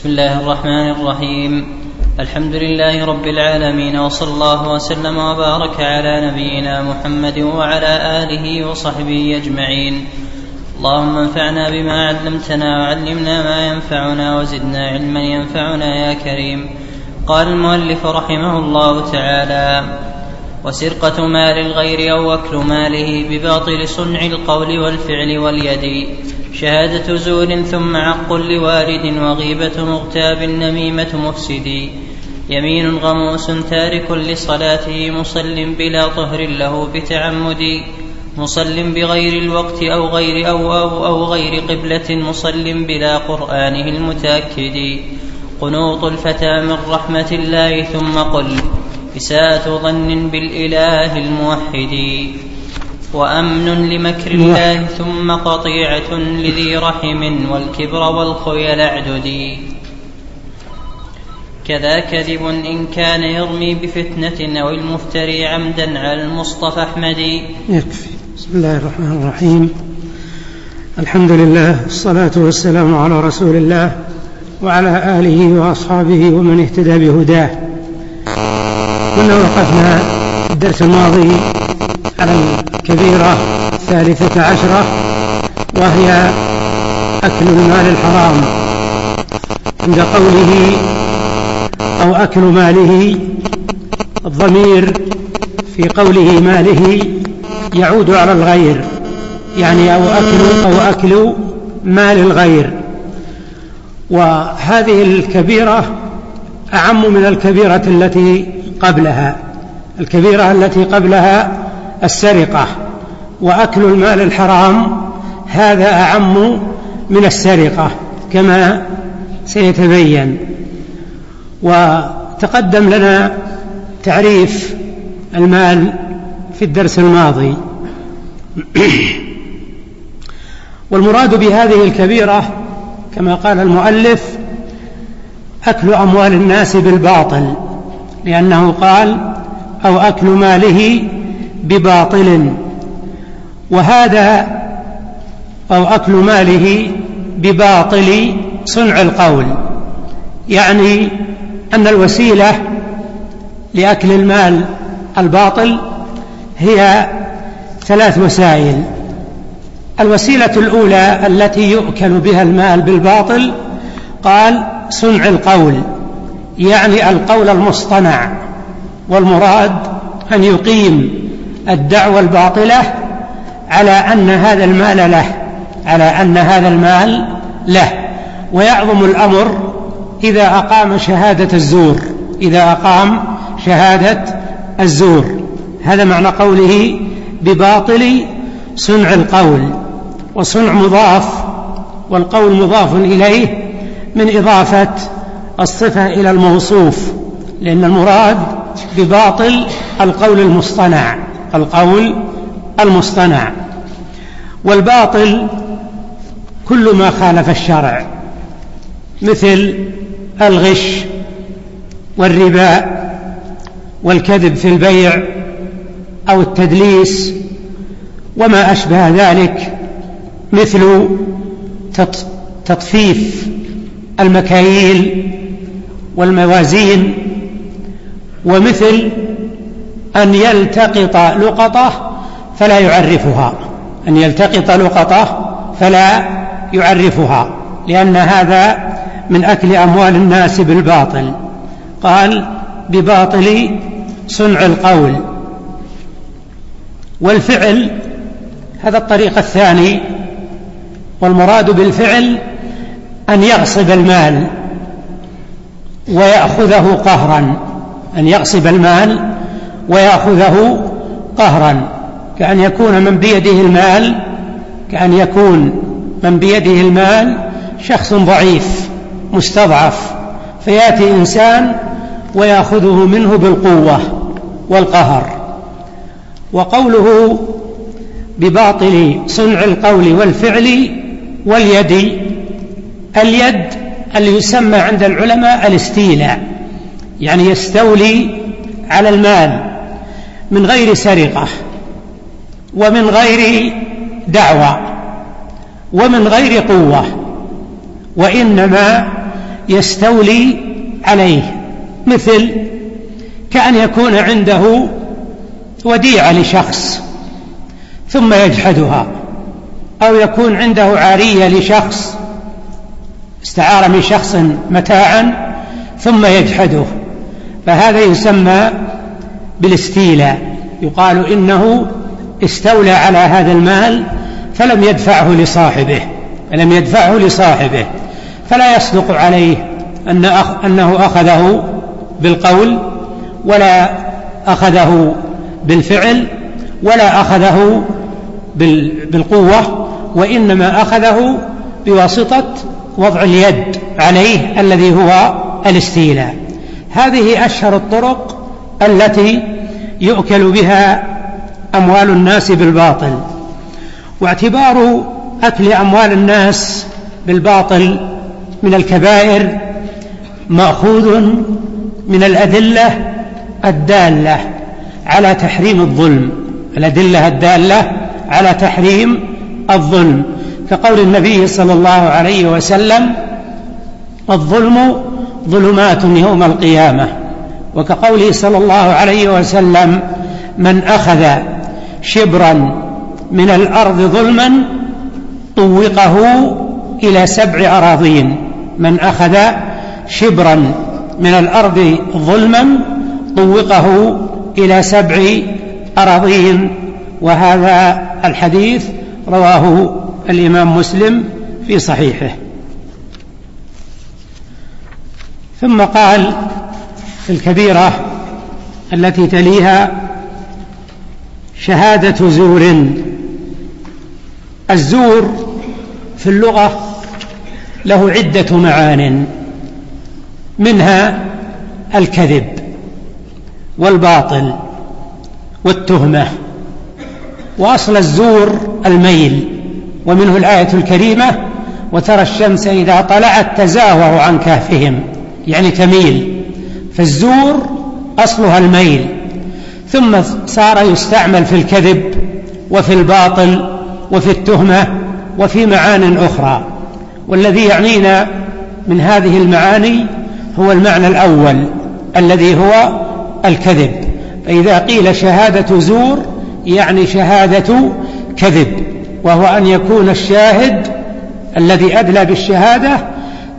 بسم الله الرحمن الرحيم. الحمد لله رب العالمين وصلى الله وسلم وبارك على نبينا محمد وعلى آله وصحبه أجمعين. اللهم انفعنا بما علمتنا وعلمنا ما ينفعنا وزدنا علما ينفعنا يا كريم. قال المؤلف رحمه الله تعالى وسرقة مال الغير أو أكل ماله بباطل صنع القول والفعل واليد. شهادة زور ثم عق لوالد وغيبة مغتاب نميمة مفسد. يمين غموس تارك لصلاته مصل بلا طهر له بتعمد. مصل بغير الوقت أو غير أو أو, أو غير قبلة مصل بلا قرآنه المتأكد. قنوط الفتى من رحمة الله ثم قل إساءة ظن بالإله الموحد. وأمن لمكر الله ثم قطيعة لذي رحم والكبر والخيل اعددي كذا كذب إن كان يرمي بفتنة أو المفتري عمدا على المصطفى أحمد. يكفي. بسم الله الرحمن الرحيم. الحمد لله الصلاة والسلام على رسول الله وعلى آله وأصحابه ومن اهتدى بهداه. كنا وقفنا الدرس الماضي الكبيرة الثالثة عشرة وهي أكل المال الحرام. عند قوله أو أكل ماله الضمير في قوله ماله يعود على الغير. يعني أو أكل أو أكل مال الغير. وهذه الكبيرة أعم من الكبيرة التي قبلها. الكبيرة التي قبلها السرقة وأكل المال الحرام هذا أعم من السرقة كما سيتبين. وتقدم لنا تعريف المال في الدرس الماضي. والمراد بهذه الكبيرة كما قال المؤلف أكل أموال الناس بالباطل لأنه قال أو أكل ماله بباطل وهذا أو أكل ماله بباطل صنع القول. يعني أن الوسيلة لأكل المال الباطل هي ثلاث وسائل. الوسيلة الأولى التي يؤكل بها المال بالباطل قال صنع القول يعني القول المصطنع والمراد أن يقيم الدعوة الباطلة على أن هذا المال له على أن هذا المال له. ويعظم الأمر إذا أقام شهادة الزور إذا أقام شهادة الزور. هذا معنى قوله بباطل صنع القول وصنع مضاف والقول مضاف إليه من إضافة الصفة إلى الموصوف لأن المراد بباطل القول المصطنع. القول المصطنع والباطل كل ما خالف الشرع مثل الغش والربا والكذب في البيع أو التدليس وما أشبه ذلك مثل تطفيف المكاييل والموازين ومثل أن يلتقط لقطة فلا يعرفها. أن يلتقط لقطة فلا يعرفها لأن هذا من أكل أموال الناس بالباطل. قال بباطل صنع القول. والفعل هذا الطريق الثاني. والمراد بالفعل أن يغصب المال ويأخذه قهرا. أن يغصب المال ويأخذه قهرا كأن يكون من بيده المال كأن يكون من بيده المال شخص ضعيف مستضعف فيأتي إنسان ويأخذه منه بالقوة والقهر. وقوله بباطل صنع القول والفعل واليد اليد اللي يسمى عند العلماء الاستيلاء يعني يستولي على المال. من غير سرقة ومن غير دعوة ومن غير قوة وإنما يستولي عليه مثل كأن يكون عنده وديعة لشخص ثم يجحدها أو يكون عنده عارية لشخص استعار من شخص متاعا ثم يجحده فهذا يسمى بالاستيلاء. يقال إنه استولى على هذا المال فلم يدفعه لصاحبه فلم يدفعه لصاحبه. فلا يصدق عليه أن أنه أخذه بالقول ولا أخذه بالفعل ولا أخذه بالقوة وإنما أخذه بواسطة وضع اليد عليه الذي هو الاستيلاء. هذه أشهر الطرق التي يؤكل بها أموال الناس بالباطل. واعتبار أكل أموال الناس بالباطل من الكبائر مأخوذ من الأدلة الدالة على تحريم الظلم. الأدلة الدالة على تحريم الظلم. كقول النبي صلى الله عليه وسلم الظلم ظلمات يوم القيامة. وكقوله صلى الله عليه وسلم من أخذ شبرا من الأرض ظلما طوقه إلى سبع أراضين. من أخذ شبرا من الأرض ظلما طوقه إلى سبع أراضين. وهذا الحديث رواه الإمام مسلم في صحيحه. ثم قال الكبيرة التي تليها شهادة زور. الزور في اللغة له عدة معان منها الكذب والباطل والتهمة وأصل الزور الميل ومنه الآية الكريمة وترى الشمس إذا طلعت تزاور عن كهفهم. يعني تميل. فالزور أصلها الميل ثم صار يستعمل في الكذب وفي الباطل وفي التهمة وفي معان أخرى. والذي يعنينا من هذه المعاني هو المعنى الأول الذي هو الكذب. فإذا قيل شهادة زور يعني شهادة كذب وهو أن يكون الشاهد الذي أدلى بالشهادة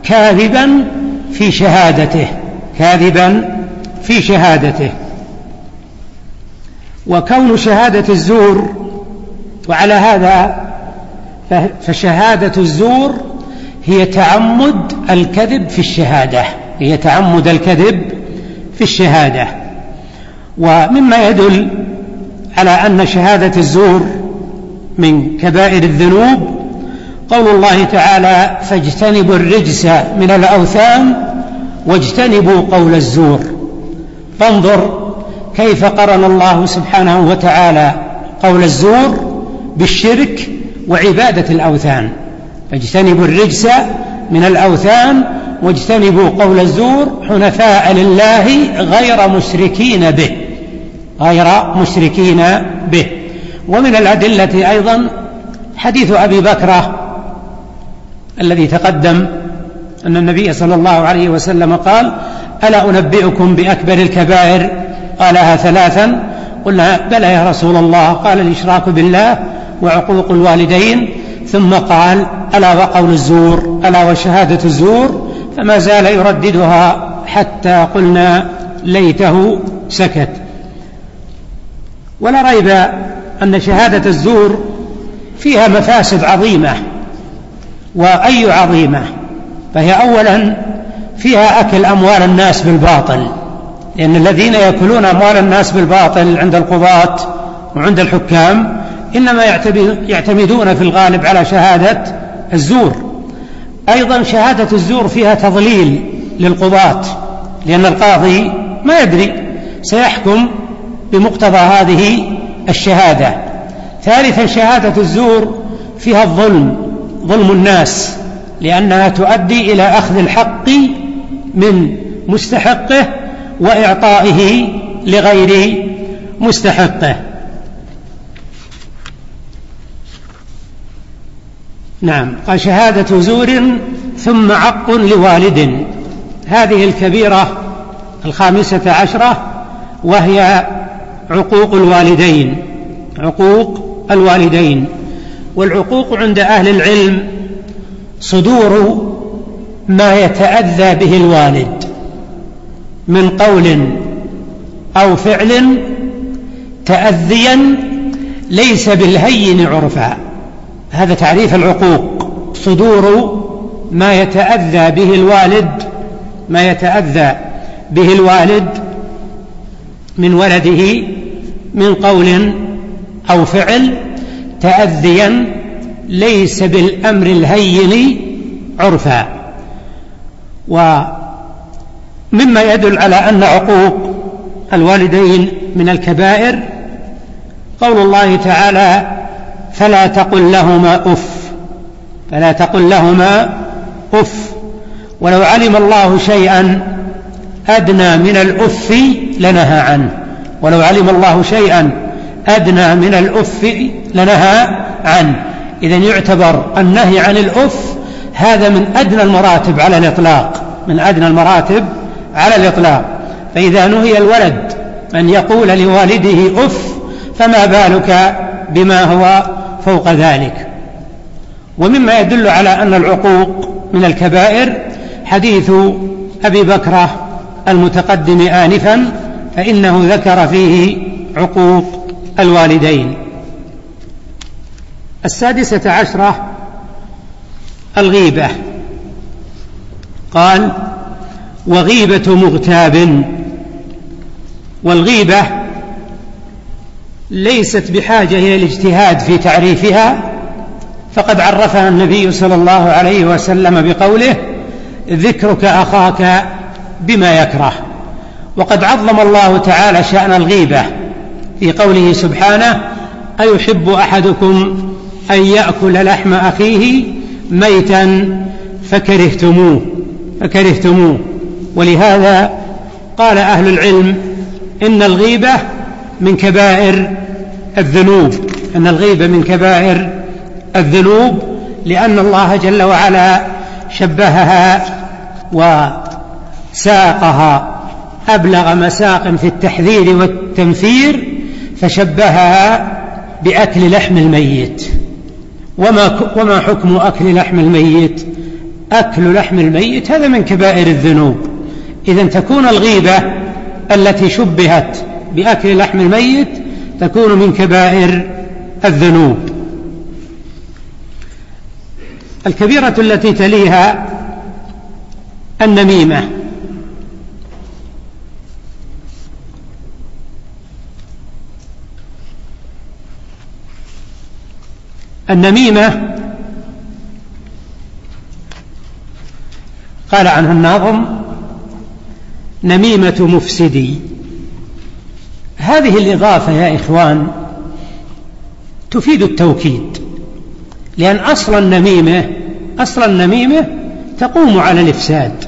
كاذبا في شهادته. كاذبا في شهادته. وكون شهادة الزور وعلى هذا فشهادة الزور هي تعمد الكذب في الشهادة. هي تعمد الكذب في الشهادة. ومما يدل على أن شهادة الزور من كبائر الذنوب قول الله تعالى فاجتنبوا الرجس من الأوثان واجتنبوا قول الزور. فانظر كيف قرن الله سبحانه وتعالى قول الزور بالشرك وعبادة الأوثان. فاجتنبوا الرجس من الأوثان واجتنبوا قول الزور حنفاء لله غير مشركين به. غير مشركين به. ومن الأدلة أيضا حديث أبي بكرة الذي تقدم أن النبي صلى الله عليه وسلم قال ألا أنبئكم بأكبر الكبائر؟ قالها ثلاثا. قلنا بلى يا رسول الله. قال الإشراك بالله وعقوق الوالدين. ثم قال ألا وقول الزور؟ ألا وشهادة الزور؟ فما زال يرددها حتى قلنا ليته سكت. ولا ريب أن شهادة الزور فيها مفاسد عظيمة. وأي عظيمة؟ فهي أولا فيها أكل أموال الناس بالباطل لأن الذين يأكلون أموال الناس بالباطل عند القضاة وعند الحكام إنما يعتمدون في الغالب على شهادة الزور. أيضا شهادة الزور فيها تضليل للقضاة لأن القاضي ما يدري سيحكم بمقتضى هذه الشهادة. ثالثا شهادة الزور فيها الظلم ظلم الناس. لأنها تؤدي إلى أخذ الحق من مستحقه وإعطائه لغير مستحقه. نعم قال شهادة زور ثم عق لوالد. هذه الكبيرة الخامسة عشرة وهي عقوق الوالدين عقوق الوالدين. والعقوق عند أهل العلم صدور ما يتأذى به الوالد من قول أو فعل تأذيا ليس بالهين عرفا. هذا تعريف العقوق. صدور ما يتأذى به الوالد ما يتأذى به الوالد من ولده من قول أو فعل تأذيا ليس بالأمر الهين عرفا. ومما يدل على أن عقوق الوالدين من الكبائر قول الله تعالى فلا تقل لهما اف فلا تقل لهما أف. ولو علم الله شيئا أدنى من الأف لنهى عنه. ولو علم الله شيئا أدنى من الأف لنهى عنه. إذا يعتبر النهي عن الأف هذا من أدنى المراتب على الإطلاق من أدنى المراتب على الإطلاق. فإذا نهي الولد أن يقول لوالده أف فما بالك بما هو فوق ذلك؟ ومما يدل على أن العقوق من الكبائر حديث أبي بكرة المتقدم آنفا فإنه ذكر فيه عقوق الوالدين. السادسة عشرة الغيبة. قال وغيبة مغتاب. والغيبة ليست بحاجة إلى الاجتهاد في تعريفها فقد عرفها النبي صلى الله عليه وسلم بقوله ذكرك أخاك بما يكره. وقد عظم الله تعالى شأن الغيبة في قوله سبحانه أيحب أحدكم أن يأكل لحم أخيه ميتا فكرهتموه فكرهتموه. ولهذا قال أهل العلم إن الغيبة من كبائر الذنوب أن الغيبة من كبائر الذنوب لأن الله جل وعلا شبهها وساقها أبلغ مساق في التحذير والتنفير فشبهها بأكل لحم الميت. وما وما حكم أكل لحم الميت؟ أكل لحم الميت هذا من كبائر الذنوب. إذا تكون الغيبة التي شبهت بأكل لحم الميت تكون من كبائر الذنوب. الكبيرة التي تليها النميمة. النميمة. قال عنها الناظم نميمة مفسدي. هذه الإضافة يا إخوان تفيد التوكيد لأن أصل النميمة أصل النميمة تقوم على الإفساد.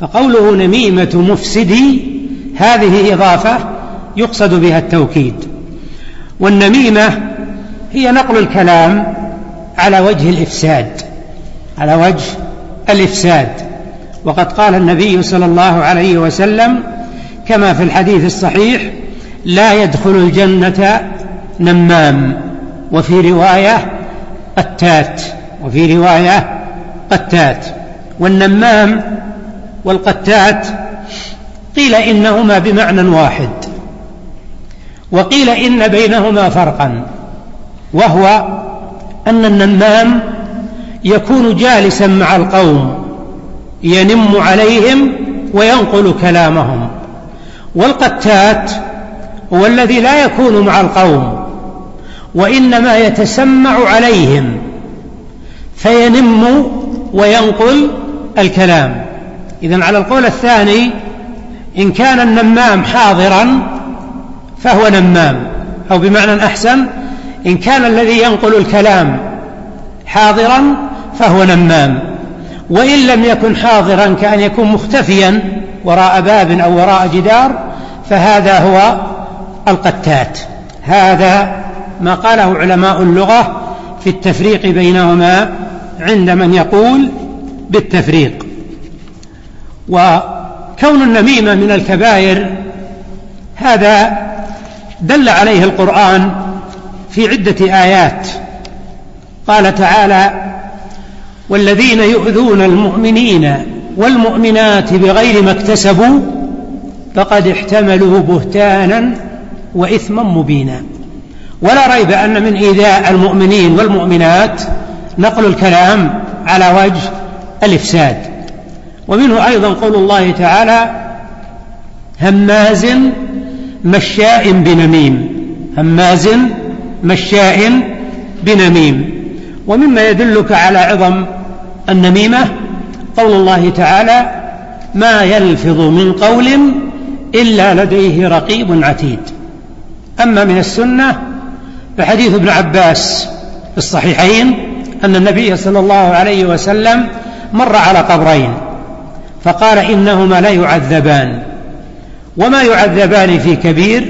فقوله نميمة مفسدي هذه إضافة يقصد بها التوكيد. والنميمة هي نقل الكلام على وجه الإفساد على وجه الإفساد. وقد قال النبي صلى الله عليه وسلم كما في الحديث الصحيح لا يدخل الجنة نمام وفي رواية قتات وفي رواية قتات. والنمام والقتات قيل إنهما بمعنى واحد وقيل إن بينهما فرقا. وهو أن النمام يكون جالسا مع القوم ينم عليهم وينقل كلامهم. والقتات هو الذي لا يكون مع القوم وإنما يتسمع عليهم فينم وينقل الكلام. إذا على القول الثاني إن كان النمام حاضرا فهو نمام أو بمعنى أحسن إن كان الذي ينقل الكلام حاضرا فهو نمام وإن لم يكن حاضرا كأن يكون مختفيا وراء باب أو وراء جدار فهذا هو القتات. هذا ما قاله علماء اللغة في التفريق بينهما عند من يقول بالتفريق. وكون النميمة من الكبائر هذا دل عليه القرآن في عدة آيات. قال تعالى والذين يؤذون المؤمنين والمؤمنات بغير ما اكتسبوا فقد احتملوا بهتانا وإثما مبينا. ولا ريب أن من إيذاء المؤمنين والمؤمنات نقل الكلام على وجه الإفساد. ومنه أيضا قول الله تعالى هماز مشاء بنميم. هماز مشاء بنميم. ومما يدلك على عظم النميمة قول الله تعالى ما يلفظ من قول إلا لديه رقيب عتيد أما من السنة فحديث ابن عباس في الصحيحين أن النبي صلى الله عليه وسلم مر على قبرين فقال إنهما لا يعذبان وما يعذبان في كبير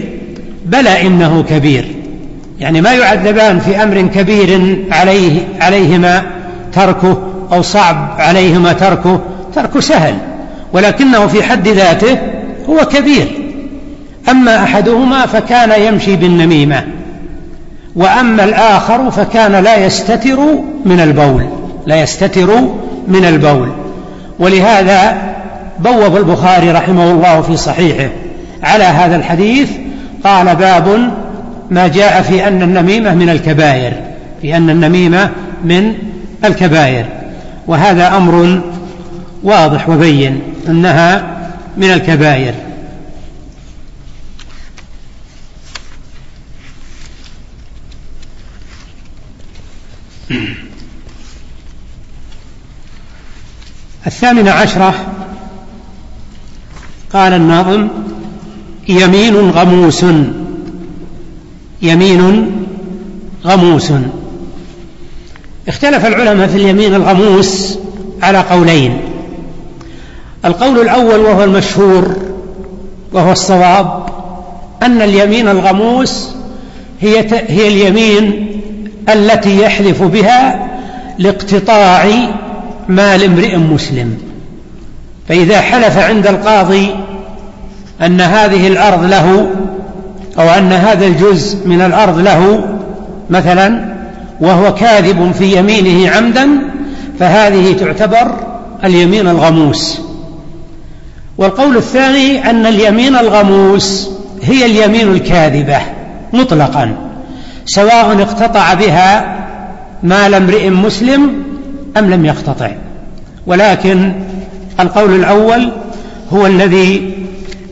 بلى إنه كبير. يعني ما يعذبان في أمر كبير عليه عليهما تركه أو صعب عليهما تركه. ترك سهل ولكنه في حد ذاته هو كبير. أما أحدهما فكان يمشي بالنميمة وأما الآخر فكان لا يستتر من البول لا يستتر من البول. ولهذا بوب البخاري رحمه الله في صحيحه. على هذا الحديث قال باب ما جاء في أن النميمة من الكبائر في أن النميمة من الكبائر. وهذا أمر واضح وبين أنها من الكبائر. الثامنة عشرة قال الناظم يمين غموس. يمين غموس. اختلف العلماء في اليمين الغموس على قولين. القول الأول وهو المشهور وهو الصواب أن اليمين الغموس هي هي اليمين التي يحلف بها لاقتطاع مال امرئ مسلم. فإذا حلف عند القاضي أن هذه الأرض له أو أن هذا الجزء من الأرض له مثلا وهو كاذب في يمينه عمدا فهذه تعتبر اليمين الغموس. والقول الثاني أن اليمين الغموس هي اليمين الكاذبة مطلقا سواء اقتطع بها مال امرئ مسلم أم لم يقتطع. ولكن القول الأول هو الذي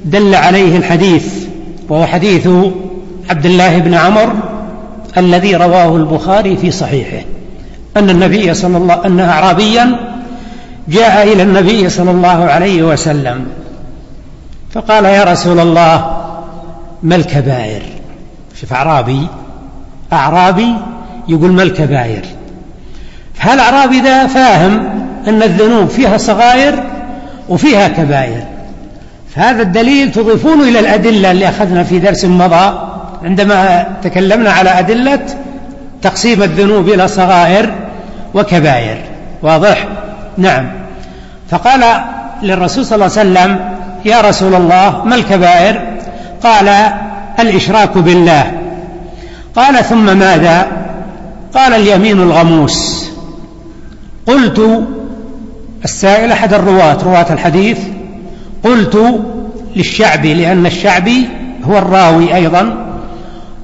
دل عليه الحديث وهو حديث عبد الله بن عمر الذي رواه البخاري في صحيحه. أن النبي صلى الله أن أعرابيا جاء إلى النبي صلى الله عليه وسلم فقال يا رسول الله ما الكبائر؟ شوف أعرابي أعرابي يقول ما الكبائر. فهالأعرابي ذا فاهم أن الذنوب فيها صغائر وفيها كبائر؟ فهذا الدليل تضيفون إلى الأدلة اللي أخذنا في درس مضى. عندما تكلمنا على أدلة تقسيم الذنوب إلى صغائر وكبائر. واضح؟ نعم. فقال للرسول صلى الله عليه وسلم يا رسول الله ما الكبائر؟ قال الإشراك بالله. قال ثم ماذا؟ قال اليمين الغموس. قلت السائل أحد الرواة رواة الحديث قلت للشعبي لأن الشعبي هو الراوي أيضا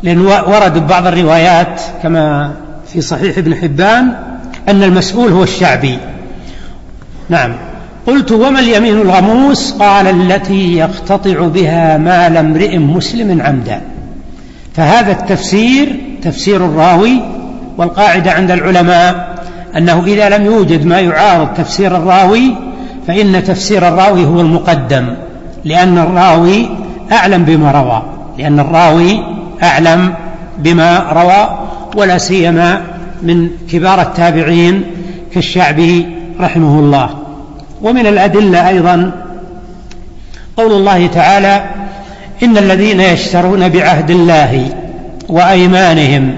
لأن ورد بعض الروايات كما في صحيح ابن حبان أن المسؤول هو الشعبي. نعم. قلت وما اليمين الغموس؟ قال التي يقتطع بها مال امرئ مسلم عمدا. فهذا التفسير تفسير الراوي والقاعدة عند العلماء أنه إذا لم يوجد ما يعارض تفسير الراوي فإن تفسير الراوي هو المقدم لأن الراوي أعلم بما روى لأن الراوي أعلم بما روى ولا سيما من كبار التابعين كالشعبي رحمه الله. ومن الأدلة أيضا قول الله تعالى إن الذين يشترون بعهد الله وأيمانهم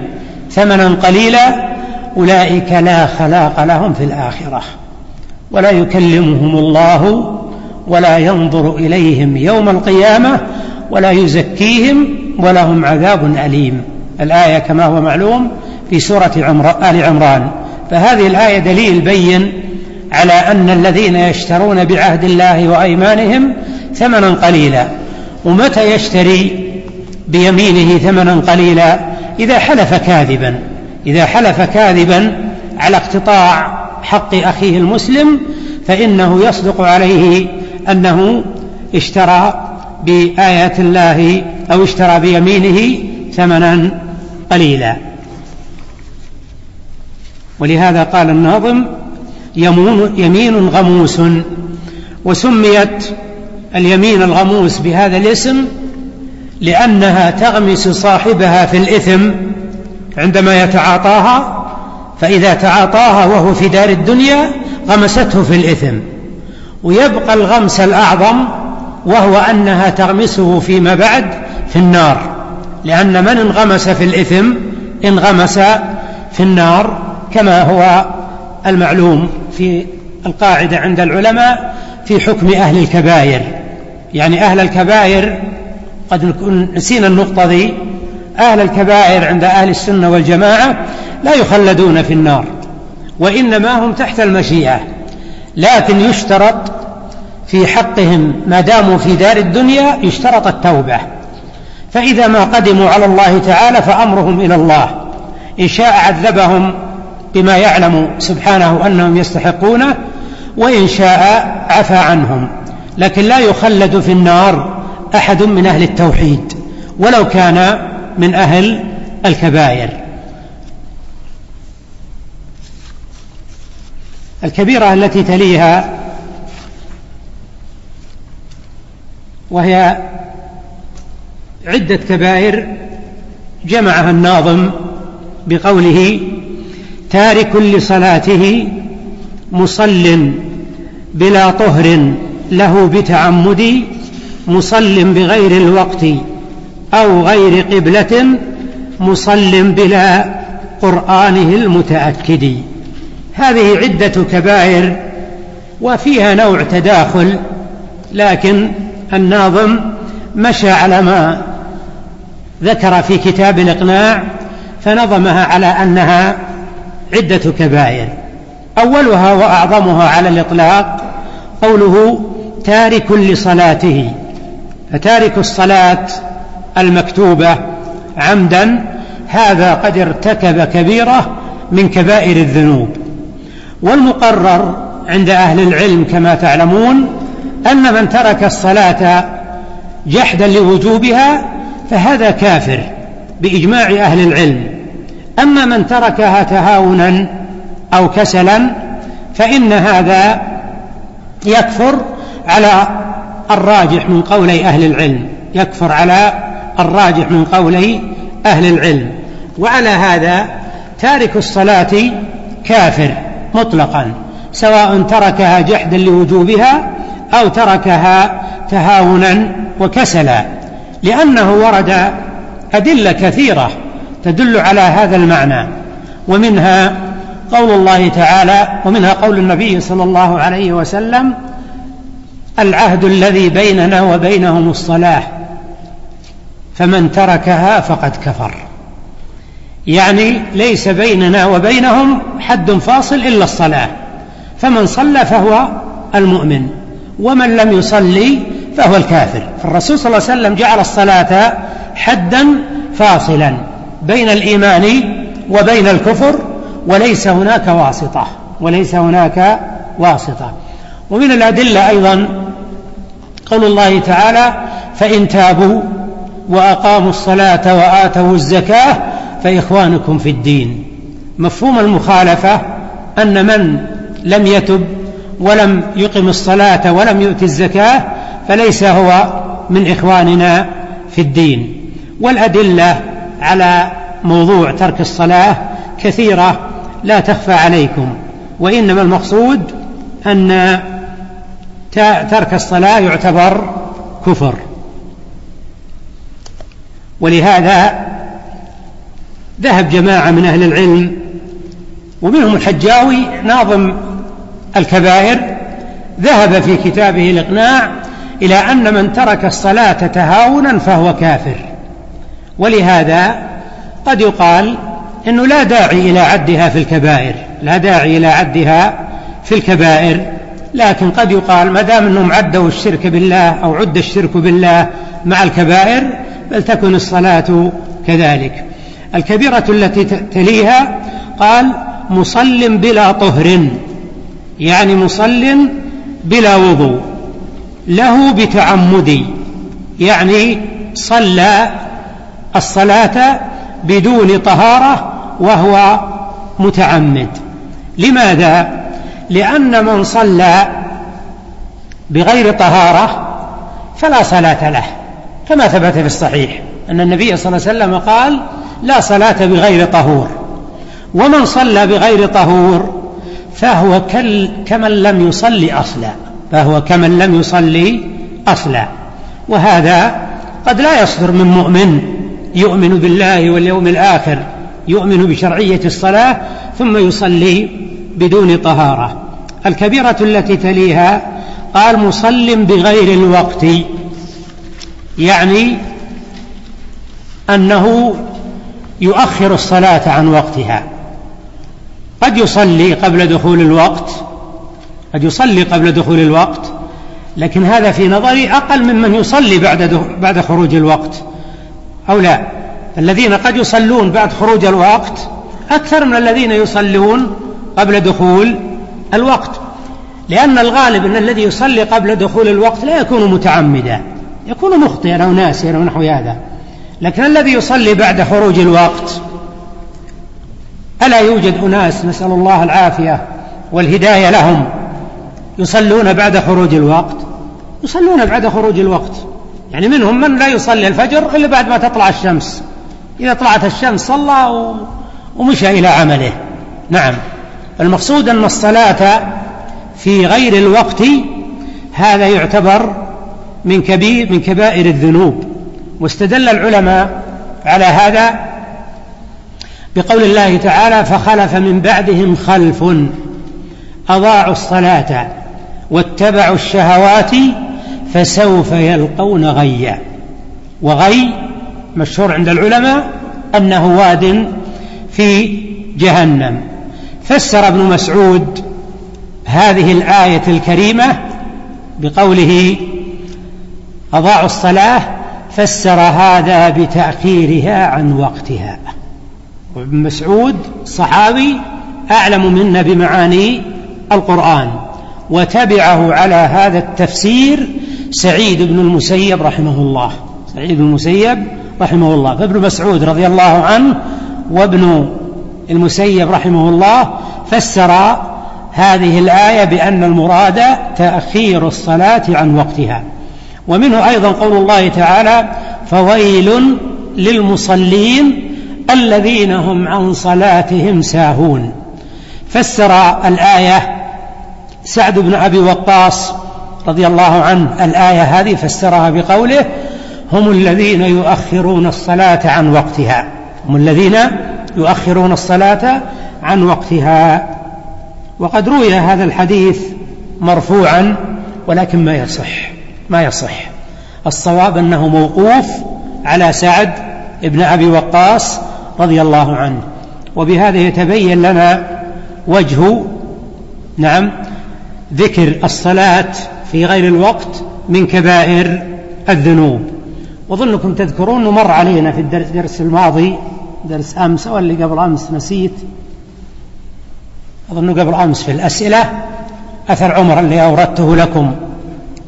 ثمنا قليلا أولئك لا خلاق لهم في الآخرة. ولا يكلمهم الله ولا ينظر إليهم يوم القيامة ولا يزكيهم ولهم عذاب أليم. الآية كما هو معلوم في سورة آل عمران. فهذه الآية دليل بين على أن الذين يشترون بعهد الله وأيمانهم ثمنا قليلا. ومتى يشتري بيمينه ثمنا قليلا؟ إذا حلف كاذبا. إذا حلف كاذبا على اقتطاع حق أخيه المسلم فإنه يصدق عليه أنه اشترى بآيات الله أو اشترى بيمينه ثمنا قليلا. ولهذا قال الناظم يمين غموس. وسميت اليمين الغموس بهذا الاسم لأنها تغمس صاحبها في الإثم عندما يتعاطاها فإذا تعاطاها وهو في دار الدنيا غمسته في الإثم. ويبقى الغمس الأعظم وهو أنها تغمسه فيما بعد في النار. لأن من انغمس في الإثم انغمس في النار كما هو المعلوم في القاعدة عند العلماء في حكم أهل الكبائر. يعني أهل الكبائر قد نسينا النقطة ذي أهل الكبائر عند أهل السنة والجماعة لا يخلدون في النار وإنما هم تحت المشيئة لكن يشترط في حقهم ما داموا في دار الدنيا يشترط التوبة. فإذا ما قدموا على الله تعالى فأمرهم إلى الله إن شاء عذبهم بما يعلم سبحانه أنهم يستحقونه وإن شاء عفى عنهم. لكن لا يخلد في النار أحد من أهل التوحيد ولو كان من أهل الكبائر. الكبيرة التي تليها وهي عدة كبائر جمعها الناظم بقوله تارك لصلاته مصل بلا طهر له بتعمد مصل بغير الوقت أو غير قبلة مصل بلا قرآنه المتأكد. هذه عدة كبائر وفيها نوع تداخل لكن الناظم مشى على ما ذكر في كتاب الإقناع فنظمها على أنها عدة كبائر. أولها وأعظمها على الإطلاق قوله تارك لصلاته. فتارك الصلاة المكتوبة عمدا هذا قد ارتكب كبيرة من كبائر الذنوب. والمقرر عند أهل العلم كما تعلمون أن من ترك الصلاة جحدا لوجوبها فهذا كافر بإجماع أهل العلم. أما من تركها تهاونا أو كسلا فإن هذا يكفر على الراجح من قولي أهل العلم يكفر على الراجح من قولي أهل العلم. وعلى هذا تارك الصلاة كافر مطلقا سواء تركها جحدا لوجوبها أو تركها تهاونا وكسلا لأنه ورد أدلة كثيرة تدل على هذا المعنى. ومنها قول الله تعالى ومنها قول النبي صلى الله عليه وسلم العهد الذي بيننا وبينهم الصلاة فمن تركها فقد كفر. يعني ليس بيننا وبينهم حد فاصل إلا الصلاة. فمن صلى فهو المؤمن ومن لم يصلي فهو الكافر. فالرسول صلى الله عليه وسلم جعل الصلاة حدا فاصلا بين الإيمان وبين الكفر وليس هناك واسطة وليس هناك واسطة. ومن الأدلة أيضا قول الله تعالى فإن تابوا وأقاموا الصلاة وآتوا الزكاة فإخوانكم في الدين. مفهوم المخالفة أن من لم يتب ولم يقم الصلاة ولم يؤت الزكاة فليس هو من إخواننا في الدين. والأدلة على موضوع ترك الصلاة كثيرة لا تخفى عليكم وإنما المقصود أن ترك الصلاة يعتبر كفر. ولهذا ذهب جماعة من أهل العلم ومنهم الحجاوي ناظم الكبائر ذهب في كتابه الإقناع إلى أن من ترك الصلاة تهاونا فهو كافر. ولهذا قد يقال إنه لا داعي إلى عدها في الكبائر لا داعي إلى عدها في الكبائر. لكن قد يقال ما دام إنهم عدوا الشرك بالله أو عد الشرك بالله مع الكبائر فلتكن الصلاة كذلك. الكبيرة التي تليها قال مصل بلا طهر. يعني مصل بلا وضوء. له بتعمدي يعني صلى الصلاة بدون طهارة وهو متعمد. لماذا؟ لأن من صلى بغير طهارة فلا صلاة له. كما ثبت في الصحيح أن النبي صلى الله عليه وسلم قال لا صلاة بغير طهور ومن صلى بغير طهور فهو كمن لم يصلي أصلا فهو كمن لم يصلي أصلا. وهذا قد لا يصدر من مؤمن يؤمن بالله واليوم الآخر يؤمن بشرعية الصلاة ثم يصلي بدون طهارة. الكبيرة التي تليها قال مصل بغير الوقت. يعني أنه يؤخر الصلاة عن وقتها. قد يصلي قبل دخول الوقت قد يصلي قبل دخول الوقت لكن هذا في نظري أقل ممن يصلي بعد بعد خروج الوقت. أو لا الذين قد يصلون بعد خروج الوقت أكثر من الذين يصلون قبل دخول الوقت. لأن الغالب أن الذي يصلي قبل دخول الوقت لا يكون متعمدا. يكون مخطئا أو ناسيا أو نحو هذا. لكن الذي يصلي بعد خروج الوقت ألا يوجد أناس نسأل الله العافية والهداية لهم يصلون بعد خروج الوقت؟ يصلون بعد خروج الوقت. يعني منهم من لا يصلي الفجر إلا بعد ما تطلع الشمس. إذا طلعت الشمس صلى ومشى إلى عمله. نعم. المقصود أن الصلاة في غير الوقت هذا يعتبر من كبير من كبائر الذنوب. واستدل العلماء على هذا بقول الله تعالى فخلف من بعدهم خلف أضاعوا الصلاة واتبعوا الشهوات فسوف يلقون غيا. وغي مشهور عند العلماء أنه واد في جهنم. فسر ابن مسعود هذه الآية الكريمة بقوله أضاعوا الصلاة فسر هذا بتأخيرها عن وقتها. وابن مسعود صحابي أعلم منا بمعاني القرآن وتبعه على هذا التفسير سعيد بن المسيب رحمه الله. سعيد بن المسيب رحمه الله. فابن مسعود رضي الله عنه وابن المسيب رحمه الله فسر هذه الآية بأن المراد تأخير الصلاة عن وقتها. ومنه أيضا قول الله تعالى فويل للمصلين الذين هم عن صلاتهم ساهون. فسر الآية سعد بن أبي وقاص رضي الله عنه الآية هذه فسرها بقوله هم الذين يؤخرون الصلاة عن وقتها. هم الذين يؤخرون الصلاة عن وقتها. وقد روي هذا الحديث مرفوعا ولكن ما يصح. ما يصح. الصواب أنه موقوف على سعد بن أبي وقاص رضي الله عنه. وبهذا يتبين لنا وجه نعم ذكر الصلاة في غير الوقت من كبائر الذنوب. وظنكم تذكرون أنه مر علينا في الدرس, الماضي درس أمس أو اللي قبل أمس نسيت. أظن قبل أمس في الأسئلة أثر عمر اللي أوردته لكم.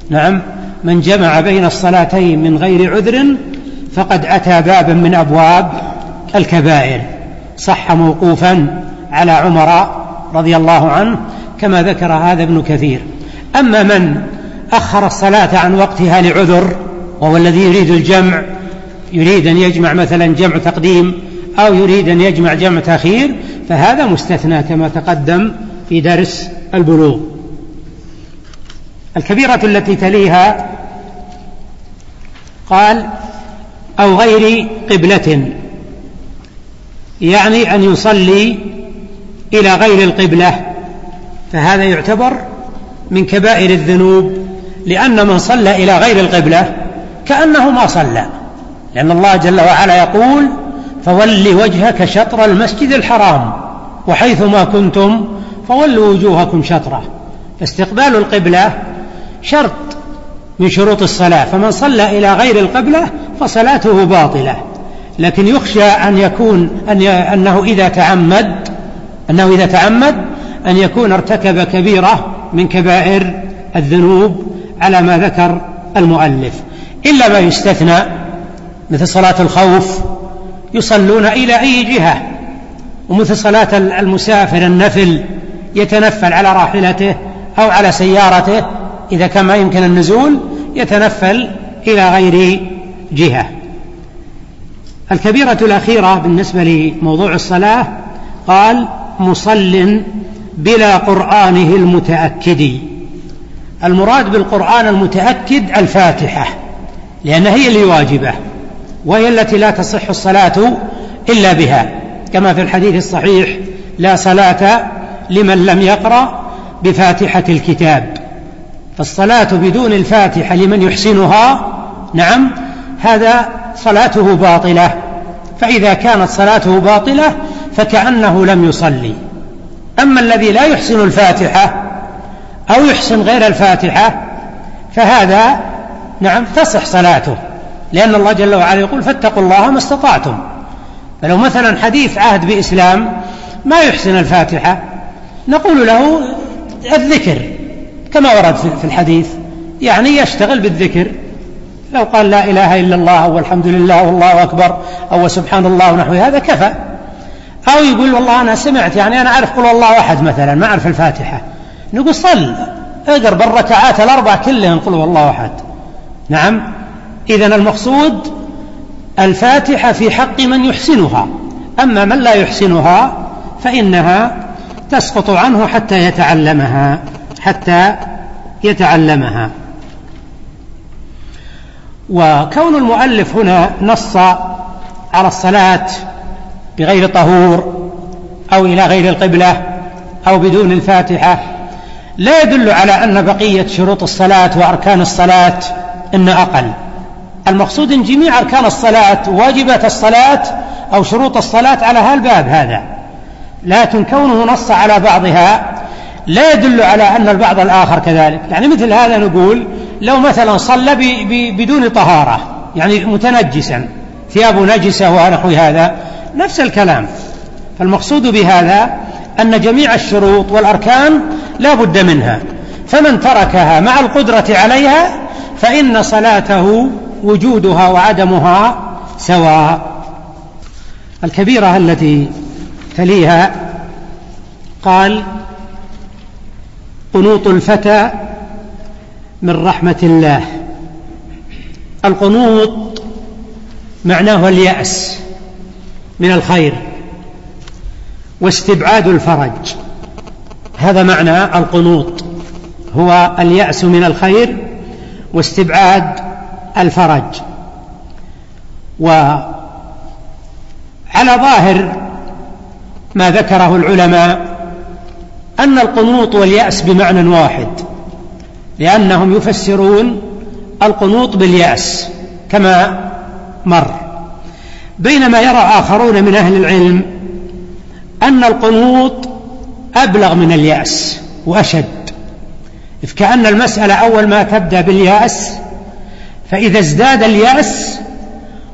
نعم. من جمع بين الصلاتين من غير عذر فقد أتى بابا من أبواب الكبائر صح موقوفا على عمر رضي الله عنه كما ذكر هذا ابن كثير. أما من أخر الصلاة عن وقتها لعذر وهو الذي يريد الجمع يريد أن يجمع مثلا جمع تقديم أو يريد أن يجمع جمع تأخير فهذا مستثنى كما تقدم في درس البلوغ. الكبيرة التي تليها قال أو غير قبلة يعني أن يصلي إلى غير القبلة فهذا يعتبر من كبائر الذنوب لأن من صلى إلى غير القبلة كأنه ما صلى لأن الله جل وعلا يقول فول وجهك شطر المسجد الحرام وحيث ما كنتم فولوا وجوهكم شطره فاستقبال القبلة شرط من شروط الصلاة فمن صلى إلى غير القبلة فصلاته باطلة. لكن يخشى أن يكون أن أنه إذا تعمد أنه إذا تعمد أن يكون ارتكب كبيرة من كبائر الذنوب على ما ذكر المؤلف. إلا ما يستثنى مثل صلاة الخوف يصلون إلى أي جهة ومثل صلاة المسافر النفل يتنفل على راحلته أو على سيارته إذا كان ما يمكن النزول يتنفل إلى غير جهة. الكبيرة الأخيرة بالنسبة لموضوع الصلاة قال مصل بلا قرآنه المتأكد. المراد بالقرآن المتأكد الفاتحة لأن هي اللي واجبة وهي التي لا تصح الصلاة إلا بها. كما في الحديث الصحيح لا صلاة لمن لم يقرأ بفاتحة الكتاب. فالصلاة بدون الفاتحة لمن يحسنها نعم هذا صلاته باطلة. فإذا كانت صلاته باطلة فكأنه لم يصلي. أما الذي لا يحسن الفاتحة أو يحسن غير الفاتحة فهذا نعم تصح صلاته. لأن الله جل وعلا يقول فاتقوا الله ما استطعتم. فلو مثلا حديث عهد بإسلام ما يحسن الفاتحة نقول له الذكر. كما ورد في الحديث يعني يشتغل بالذكر. لو قال لا إله إلا الله والحمد لله والله أكبر أو سبحان الله ونحو هذا كفى. أو يقول والله أنا سمعت يعني أنا أعرف قل الله أحد مثلا ما أعرف الفاتحة. نقول صل اقرب الركعات الأربع كلهم قل والله أحد. نعم. إذا المقصود الفاتحة في حق من يحسنها. أما من لا يحسنها فإنها تسقط عنه حتى يتعلمها. حتى يتعلمها. وكون المؤلف هنا نص على الصلاة بغير طهور أو إلى غير القبلة أو بدون الفاتحة لا يدل على أن بقية شروط الصلاة وأركان الصلاة إن أقل. المقصود إن جميع أركان الصلاة واجبات الصلاة أو شروط الصلاة على هالباب هذا. لكن كونه نص على بعضها لا يدل على أن البعض الآخر كذلك. يعني مثل هذا نقول لو مثلا صلى بدون طهارة يعني متنجسا ثيابه نجسة ونحو هذا نفس الكلام. فالمقصود بهذا أن جميع الشروط والأركان لا بد منها. فمن تركها مع القدرة عليها فإن صلاته وجودها وعدمها سواء. الكبيرة التي تليها قال قنوط الفتى من رحمة الله. القنوط معناه اليأس من الخير واستبعاد الفرج. هذا معنى القنوط. هو اليأس من الخير واستبعاد الفرج. وعلى ظاهر ما ذكره العلماء أن القنوط واليأس بمعنى واحد لأنهم يفسرون القنوط باليأس كما مر. بينما يرى آخرون من أهل العلم أن القنوط أبلغ من اليأس وأشد. كأن المسألة أول ما تبدأ باليأس فإذا ازداد اليأس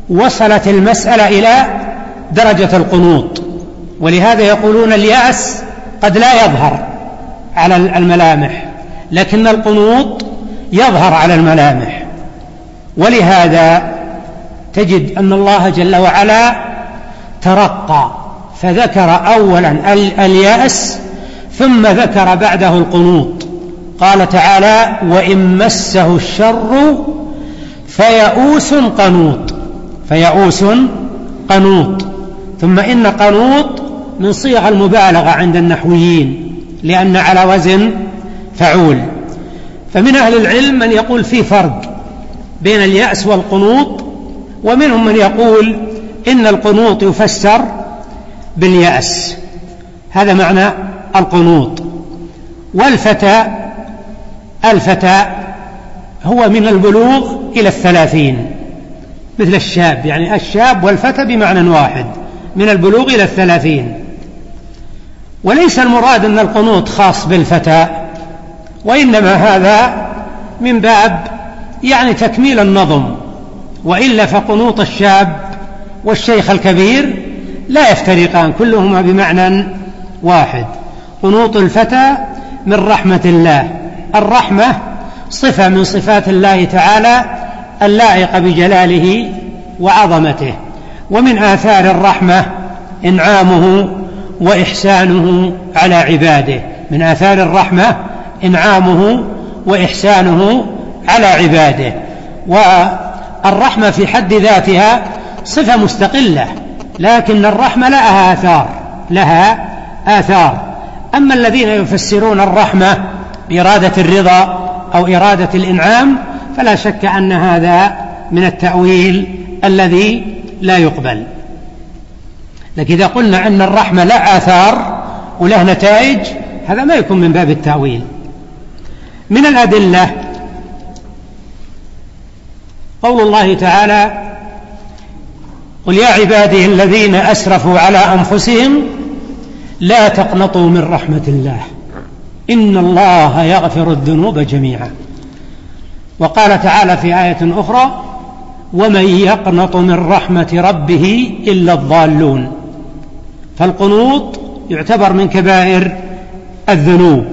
وصلت المسألة إلى درجة القنوط. ولهذا يقولون اليأس قد لا يظهر على الملامح لكن القنوط يظهر على الملامح. ولهذا تجد أن الله جل وعلا ترقى فذكر أولا اليأس ثم ذكر بعده القنوط. قال تعالى وإن مسه الشر فيئوس قنوط. فيئوس قنوط. ثم إن قنوط من صيغ المبالغة عند النحويين لأن على وزن فعول فمن أهل العلم من يقول في فرق بين اليأس والقنوط ومنهم من يقول إن القنوط يفسر باليأس. هذا معنى القنوط. والفتى الفتى هو من البلوغ إلى الثلاثين مثل الشاب. يعني الشاب والفتى بمعنى واحد من البلوغ إلى الثلاثين. وليس المراد أن القنوط خاص بالفتى وإنما هذا من باب يعني تكميل النظم وإلا فقنوط الشاب والشيخ الكبير لا يفترقان كلهما بمعنى واحد. قنوط الفتى من رحمة الله الرحمة صفة من صفات الله تعالى اللائقة بجلاله وعظمته ومن آثار الرحمة إنعامه وإحسانه على عباده. من آثار الرحمة إنعامه وإحسانه على عباده. والرحمة في حد ذاتها صفة مستقلة لكن الرحمة لها آثار لها آثار. أما الذين يفسرون الرحمة بإرادة الرضا أو إرادة الإنعام فلا شك أن هذا من التأويل الذي لا يقبل. لكن إذا قلنا أن الرحمة لا آثار وله نتائج هذا ما يكون من باب التأويل. من الأدلة قول الله تعالى قل يا عبادي الذين أسرفوا على أنفسهم لا تقنطوا من رحمة الله إن الله يغفر الذنوب جميعا. وقال تعالى في آية أخرى ومن يقنط من رحمة ربه إلا الضالون. فالقنوط يعتبر من كبائر الذنوب.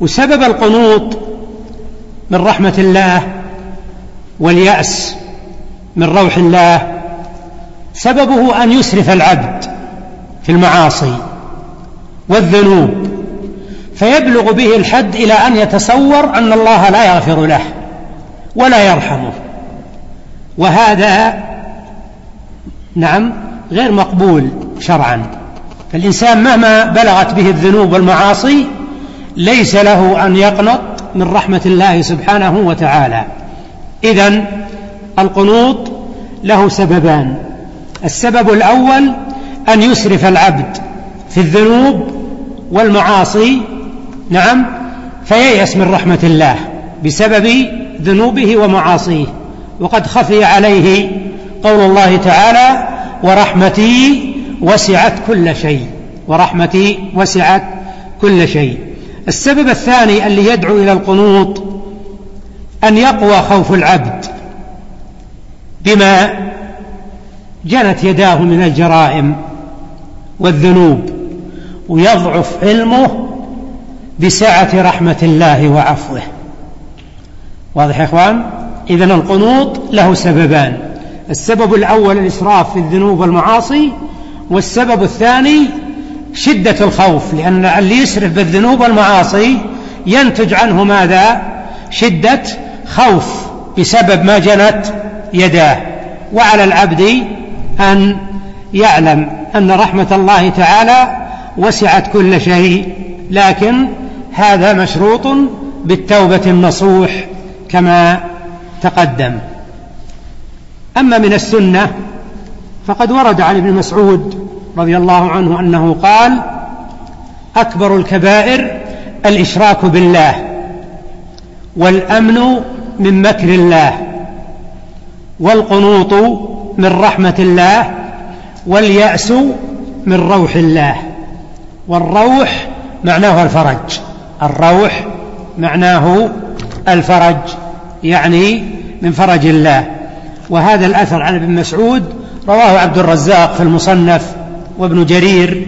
وسبب القنوط من رحمة الله واليأس من روح الله. سببه أن يسرف العبد في المعاصي والذنوب. فيبلغ به الحد إلى أن يتصور أن الله لا يغفر له ولا يرحمه. وهذا نعم غير مقبول شرعا. فالإنسان مهما بلغت به الذنوب والمعاصي ليس له أن يقنط من رحمة الله سبحانه وتعالى. إذا القنوط له سببان. السبب الأول أن يسرف العبد في الذنوب والمعاصي نعم فييأس من رحمة الله بسبب ذنوبه ومعاصيه. وقد خفي عليه قول الله تعالى ورحمتي وسعت كل شيء ورحمتي وسعت كل شيء. السبب الثاني اللي يدعو إلى القنوط أن يقوى خوف العبد بما جنت يداه من الجرائم والذنوب ويضعف علمه بسعة رحمة الله وعفوه. واضح يا إخوان؟ إذا القنوط له سببان. السبب الأول الإسراف في الذنوب والمعاصي والسبب الثاني شدة الخوف لأن اللي يسرف بالذنوب والمعاصي ينتج عنه ماذا؟ شدة خوف بسبب ما جنت يداه. وعلى العبد أن يعلم أن رحمة الله تعالى وسعت كل شيء لكن هذا مشروط بالتوبة النصوح كما تقدم. أما من السنة فقد ورد عن ابن مسعود رضي الله عنه أنه قال أكبر الكبائر الإشراك بالله والأمن من مكر الله والقنوط من رحمة الله واليأس من روح الله. والروح معناه الفرج. الروح معناه الفرج يعني من فرج الله. وهذا الأثر عن ابن مسعود رواه عبد الرزاق في المصنف وابن جرير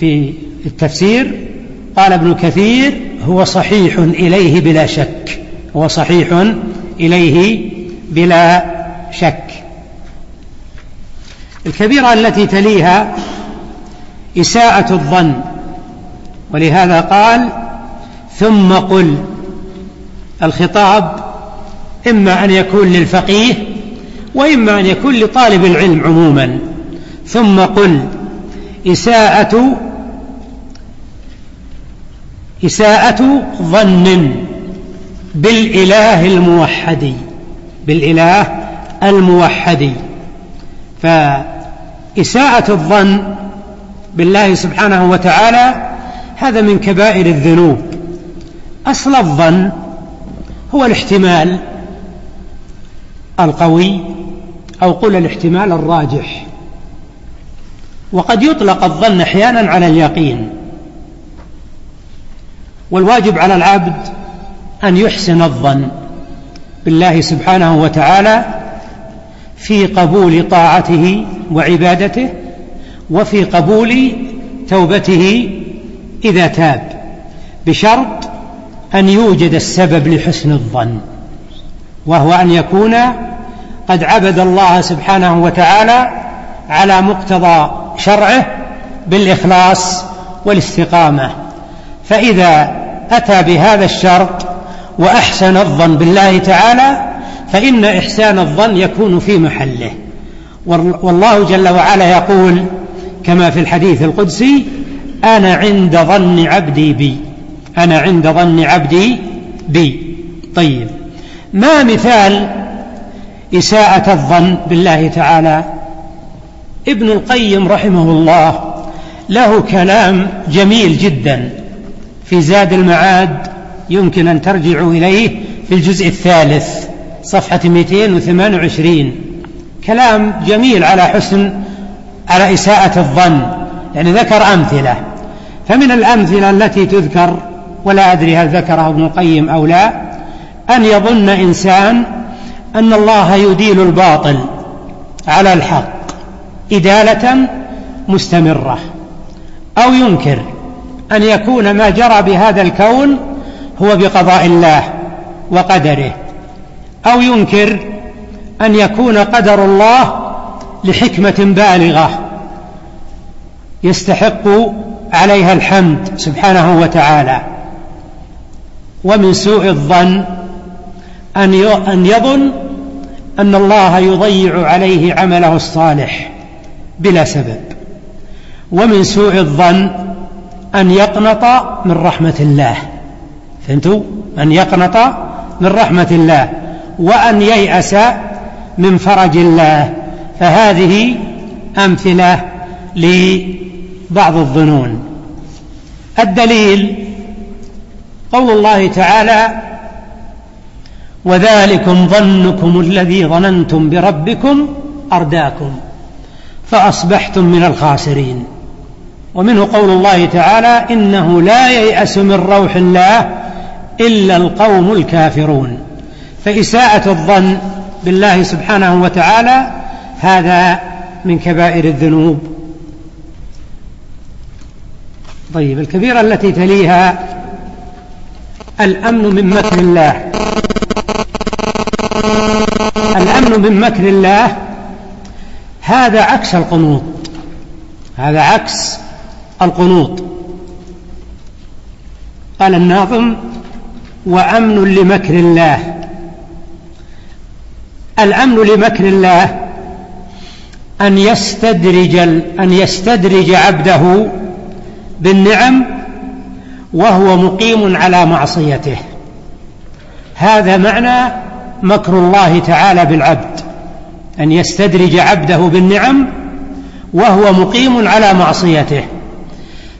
في التفسير. قال ابن كثير هو صحيح إليه بلا شك. هو صحيح إليه بلا شك. الكبيرة التي تليها إساءة الظن. ولهذا قال ثم قل. الخطاب إما أن يكون للفقيه وإما أن يكون لطالب العلم عموما. ثم قل إساءة إساءة ظن بالإله الموحد بالإله الموحد فإساءة الظن بالله سبحانه وتعالى هذا من كبائر الذنوب. أصل الظن هو الاحتمال القوي أو قل الاحتمال الراجح. وقد يطلق الظن أحيانا على اليقين. والواجب على العبد أن يحسن الظن بالله سبحانه وتعالى في قبول طاعته وعبادته وفي قبول توبته إذا تاب بشرط أن يوجد السبب لحسن الظن وهو أن يكون قد عبد الله سبحانه وتعالى على مقتضى شرعه بالإخلاص والاستقامة. فإذا أتى بهذا الشرط وأحسن الظن بالله تعالى فإن إحسان الظن يكون في محله. والله جل وعلا يقول كما في الحديث القدسي أنا عند ظن عبدي بي. أنا عند ظن عبدي بي. طيب ما مثال إساءة الظن بالله تعالى. ابن القيم رحمه الله له كلام جميل جدا في زاد المعاد يمكن أن ترجعوا إليه في الجزء الثالث صفحة 228 كلام جميل على حسن على إساءة الظن يعني ذكر أمثلة. فمن الأمثلة التي تذكر ولا أدري هل ذكرها ابن القيم أو لا أن يظن إنسان أن الله يديل الباطل على الحق إدالة مستمرة أو ينكر أن يكون ما جرى بهذا الكون هو بقضاء الله وقدره أو ينكر أن يكون قدر الله لحكمة بالغة يستحق عليها الحمد سبحانه وتعالى. ومن سوء الظن أن يظن أن الله يضيع عليه عمله الصالح بلا سبب ومن سوء الظن أن يقنط من رحمة الله. فهمتوا؟ أن يقنط من رحمة الله وأن ييأس من فرج الله. فهذه أمثلة لبعض الظنون. الدليل قول الله تعالى وذلكم ظنكم الذي ظننتم بربكم أرداكم فأصبحتم من الخاسرين. ومنه قول الله تعالى إنه لا ييأس من روح الله إلا القوم الكافرون. فإساءة الظن بالله سبحانه وتعالى هذا من كبائر الذنوب. طيب الكبيرة التي تليها الأمن من مكر الله. الأمن من مكر الله هذا عكس القنوط. هذا عكس القنوط. قال الناظم وأمن لمكر الله. الأمن لمكر الله أن يستدرج أن يستدرج عبده بالنعم وهو مقيم على معصيته. هذا معنى مكر الله تعالى بالعبد أن يستدرج عبده بالنعم وهو مقيم على معصيته.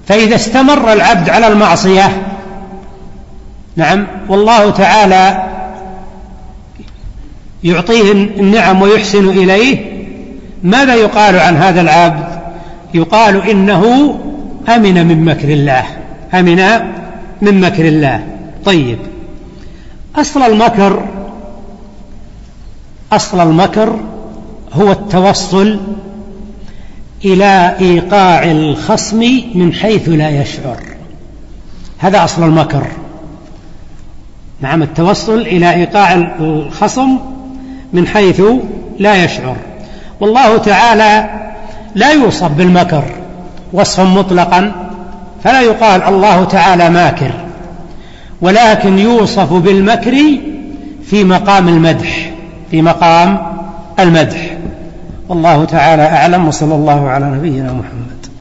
فإذا استمر العبد على المعصية نعم والله تعالى يعطيه النعم ويحسن إليه ماذا يقال عن هذا العبد؟ يقال إنه أمن من مكر الله أمن من مكر الله. طيب. أصل المكر أصل المكر هو التوصل إلى إيقاع الخصم من حيث لا يشعر. هذا أصل المكر. نعم التوصل إلى إيقاع الخصم من حيث لا يشعر. والله تعالى لا يوصف بالمكر وصفا مطلقا فلا يقال الله تعالى ماكر. ولكن يوصف بالمكر في مقام المدح في مقام المدح. والله تعالى أعلم وصلى الله على نبينا محمد.